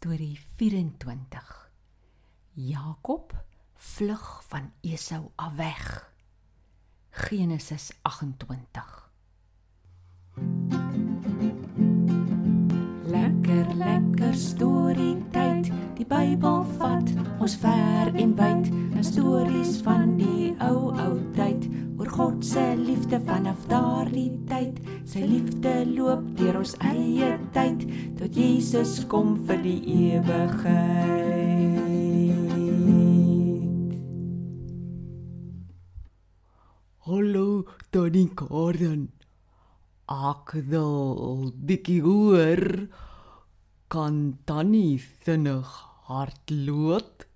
Storie 24. Jakob vlug van Esau af weg. Genesis 28. Lekker lekker storie tyd. Die Bybel vat ons ver en wyd. 'n Stories van tyd. Sy liefde loop deur ons eie tyd tot Jesus kom vir die ewigheid. Hallo, Tannie Karen. Ek wil dikkie hoor kan Tannie vinnig hardloop?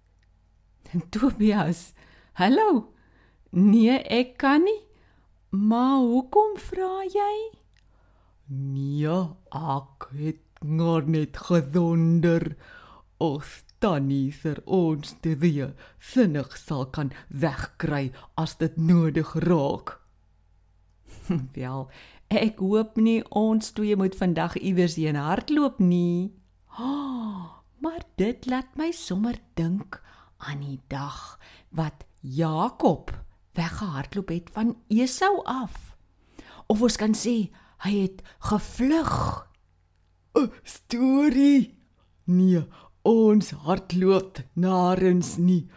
Tobias, hallo. Nee, ek kan nie. Maar hoekom vra jy? Nee, ek het maar net gewonder of Tannie vir ons twee vinnig sal kan wegkry as dit nodig raak. Wel, ek hoop nie ons twee moet vandag iewers heen hardloop nie. Oh, maar dit laat my sommer dink aan die dag wat Jakob weggehardloop het van Esau af. Of ons kan sê hy het gevlug. 'n Storie. Nee, ons hardloop narens nie.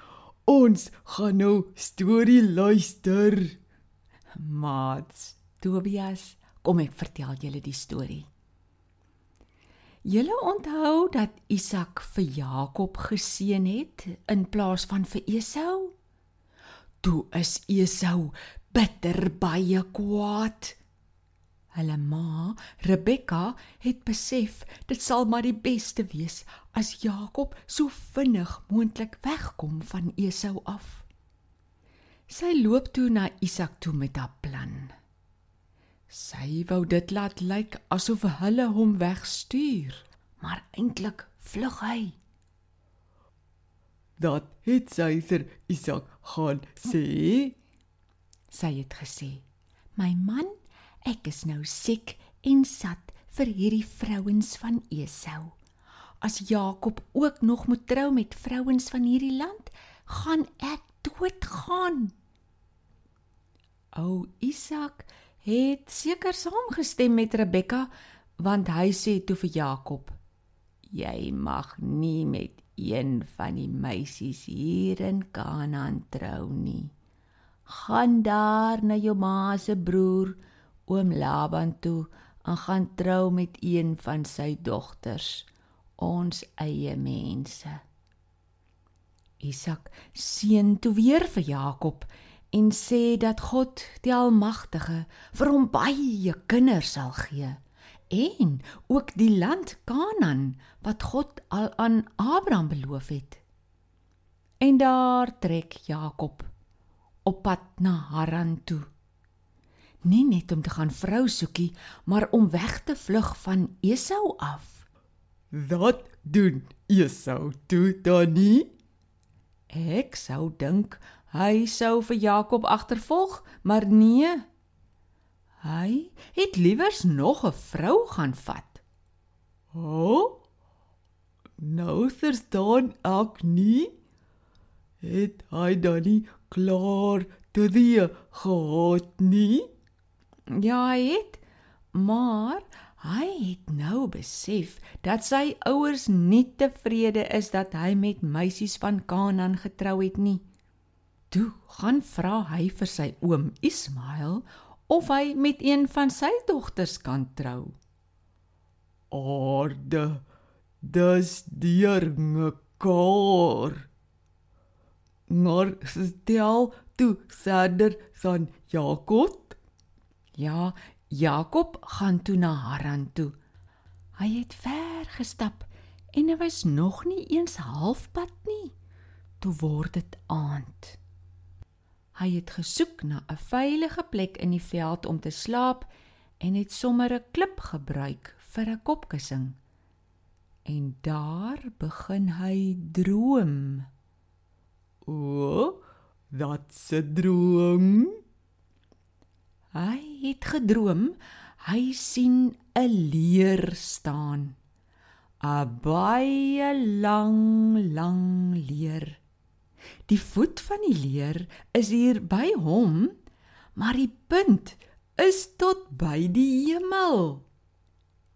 Ons gaan nou storie luister. Mats, Tobias, kom ek vertel julle die storie. Julle onthou dat Isak vir Jakob geseën het in plaas van vir Esau? Toe is Esau bitter baie kwaad. Hulle ma, Rebekka, het besef dit sal maar die beste wees as Jakob so vinnig moontlik wegkom van Esau af. Sy loop toe na Isak toe met haar plan. Sy wou dit laat lyk asof hulle hom wegstuur, maar eintlik vlug hy. Dat het sy vir Isak gaan sê. Sy het gesê: "My man, ek is nou siek en sat vir hierdie vrouens van Esau. As Jakob ook nog moet trou met vrouens van hierdie land, gaan ek doodgaan." O Isak het seker saamgestem met Rebekka want hy sê toe vir Jakob: "Jy mag nie met een van die meisies hier in Kanaan trou nie. Gaan daar na jou ma se broer, oom Laban toe en gaan trou met een van sy dogters, ons eie mense." Isak seën toe weer vir Jakob en sê dat God die Almagtige vir hom baie kinders sal gee en ook die land Kanaan wat God al aan Abraham beloof het. En daar trek Jakob op pad na Haran toe. Nie net om te gaan vrou soekie, maar om weg te vlug van Esau af. Wat doen Esau toe dan nie? Ek sou dink hy sou vir Jakob agtervolg, maar nee. Hy het liewers nog 'n vrou gaan vat. O? Oh, nou verstaan ek nie. Het hy dan nie klaar te die gehad nie? Ja, hy het, maar hy het nou besef dat sy ouers nie tevrede is dat hy met meisies van Kanaan getrou het nie. Toe gaan vra hy vir sy oom Ismail of hy met een van sy dogters kan trou. Orde, dis deur mekaar. Maar stel toe verder van Jakob. Ja, Jakob gaan toe na Haran toe. Hy het ver gestap en hy was nog nie eens halfpad nie. Toe word dit aand. Hy het gesoek na 'n veilige plek in die veld om te slaap en het sommer 'n klip gebruik vir 'n kopkussing. En daar begin hy droom. O, wat 'n droom? Hy het gedroom hy sien 'n leer staan. 'n baie lang, lang leer. Die voet van die leer is hier by hom, maar die punt is tot by die hemel.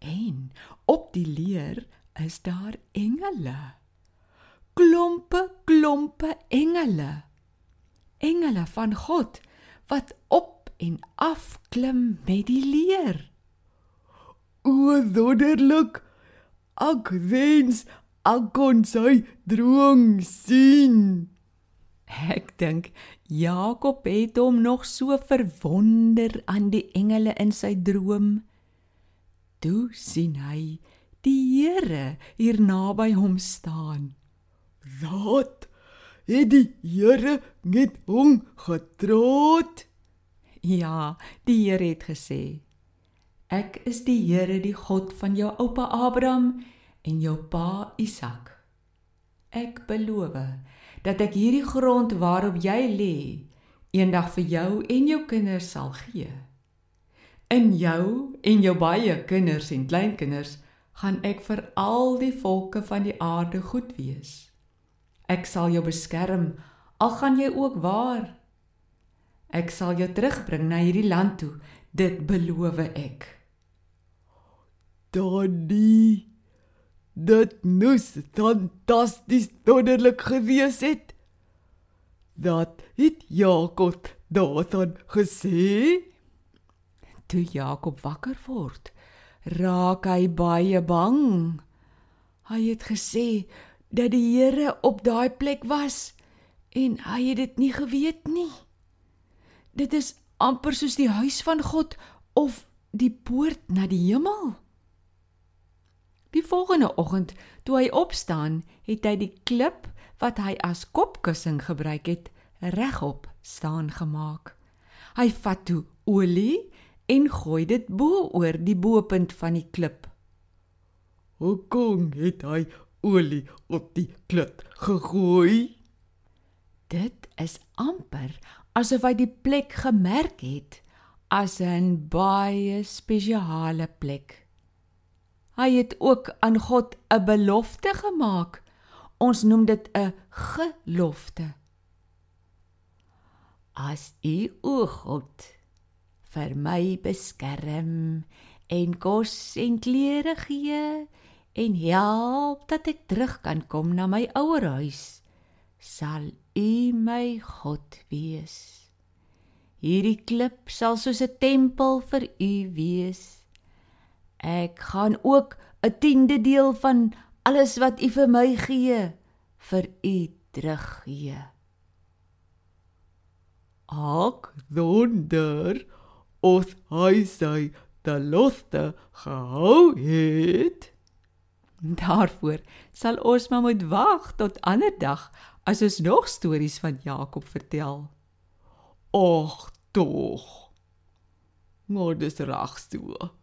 En op die leer is daar engele. Klompe, klompe engele. Engele van God wat op en af klim met die leer. O, wonderlik! Ek wens ek kon sy droom sien. Ek dink Jakob het hom nog so verwonder aan die engele in sy droom. Toe sien hy die Here hier naby hom staan. Wat? Het die Here met hom getroud? Ja, die Here het gesê: Ek is die Here, die God van jou oupa Abraham en jou pa Isak. Ek beloof dat ek hierdie grond waarop jy lê, eendag vir jou en jou kinders sal gee. In jou en jou baie kinders en kleinkinders gaan ek vir al die volke van die aarde goed wees. Ek sal jou beskerm al gaan jy ook waar. Ek sal jou terugbring na hierdie land toe, dit beloof ek. Daddy, dit moes fantasties wonderlik gewees het. Dat het Jakob daarvan gesê. Toe Jakob wakker word, raak hy baie bang. Hy het gesê dat die Here op daai plek was en hy het dit nie geweet nie. Dit is amper soos die huis van God of die poort na die hemel. Die volgende oggend, toe hy opstaan, het hy die klip wat hy as kopkussing gebruik het, regop staan gemaak. Hy vat toe olie en gooi dit bo oor die bopunt van die klip. Hoekom het hy olie op die klip gegooi? Dit is amper asof hy die plek gemerk het as 'n baie spesiale plek. Hy het ook aan God 'n belofte gemaak. Ons noem dit 'n gelofte. As U o God vir my beskerm en kos en klere gee en help dat ek terug kan kom na my ouerhuis, sal U my God wees. Hierdie klip sal soos 'n tempel vir U wees. Ek gaan ook 'n tiende deel van alles wat U vir my gee vir U teruggee. Ak wonder of hy sy belofte gehou het. Daarvoor sal ons maar moet wag tot ander dag as ons nog stories van Jakob vertel. Och tog. Maar dis reg so.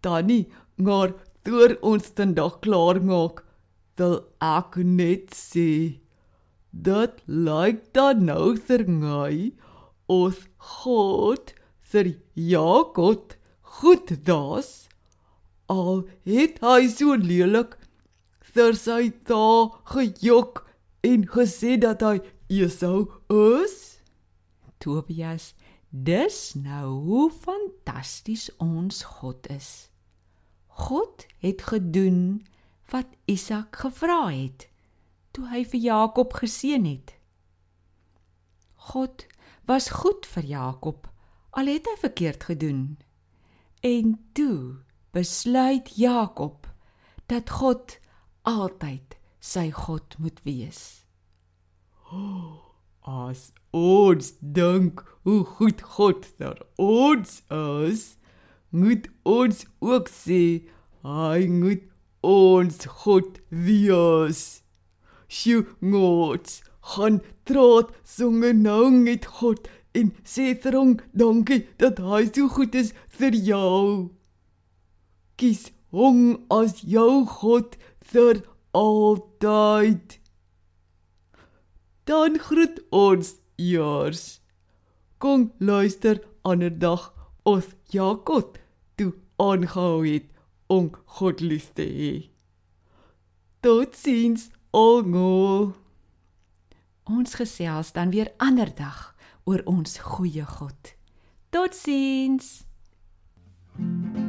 Tannie, maar voor ons dan dag klaar maak, wil ek net sê dat lyk dan nou vir my of God vir Jakob goed das al het hy so lelik vir sy ta gejok en gesê dat hy Esau is. Tobias dis nou hoe fantasties ons God is God het gedoen wat Isak gevra het toe hy vir Jakob geseën het. God was goed vir Jakob al het hy verkeerd gedoen. En toe besluit Jakob dat God altyd sy God moet wees. As ons dink hoe goed God vir ons is, moet ons ook sê hy moet ons God wees. Sjoe, ngots, gaan trots songe nou met God en sê vir hom dankie dat hy so goed is vir jou. Kies hom as jou God vir altyd. Dan groet ons eers. Kom luister ander dag ons Jakob toe aangehou het om God lief te hê. Totsiens almal. Ons gesels dan weer ander dag oor ons goeie God. Totsiens. thank you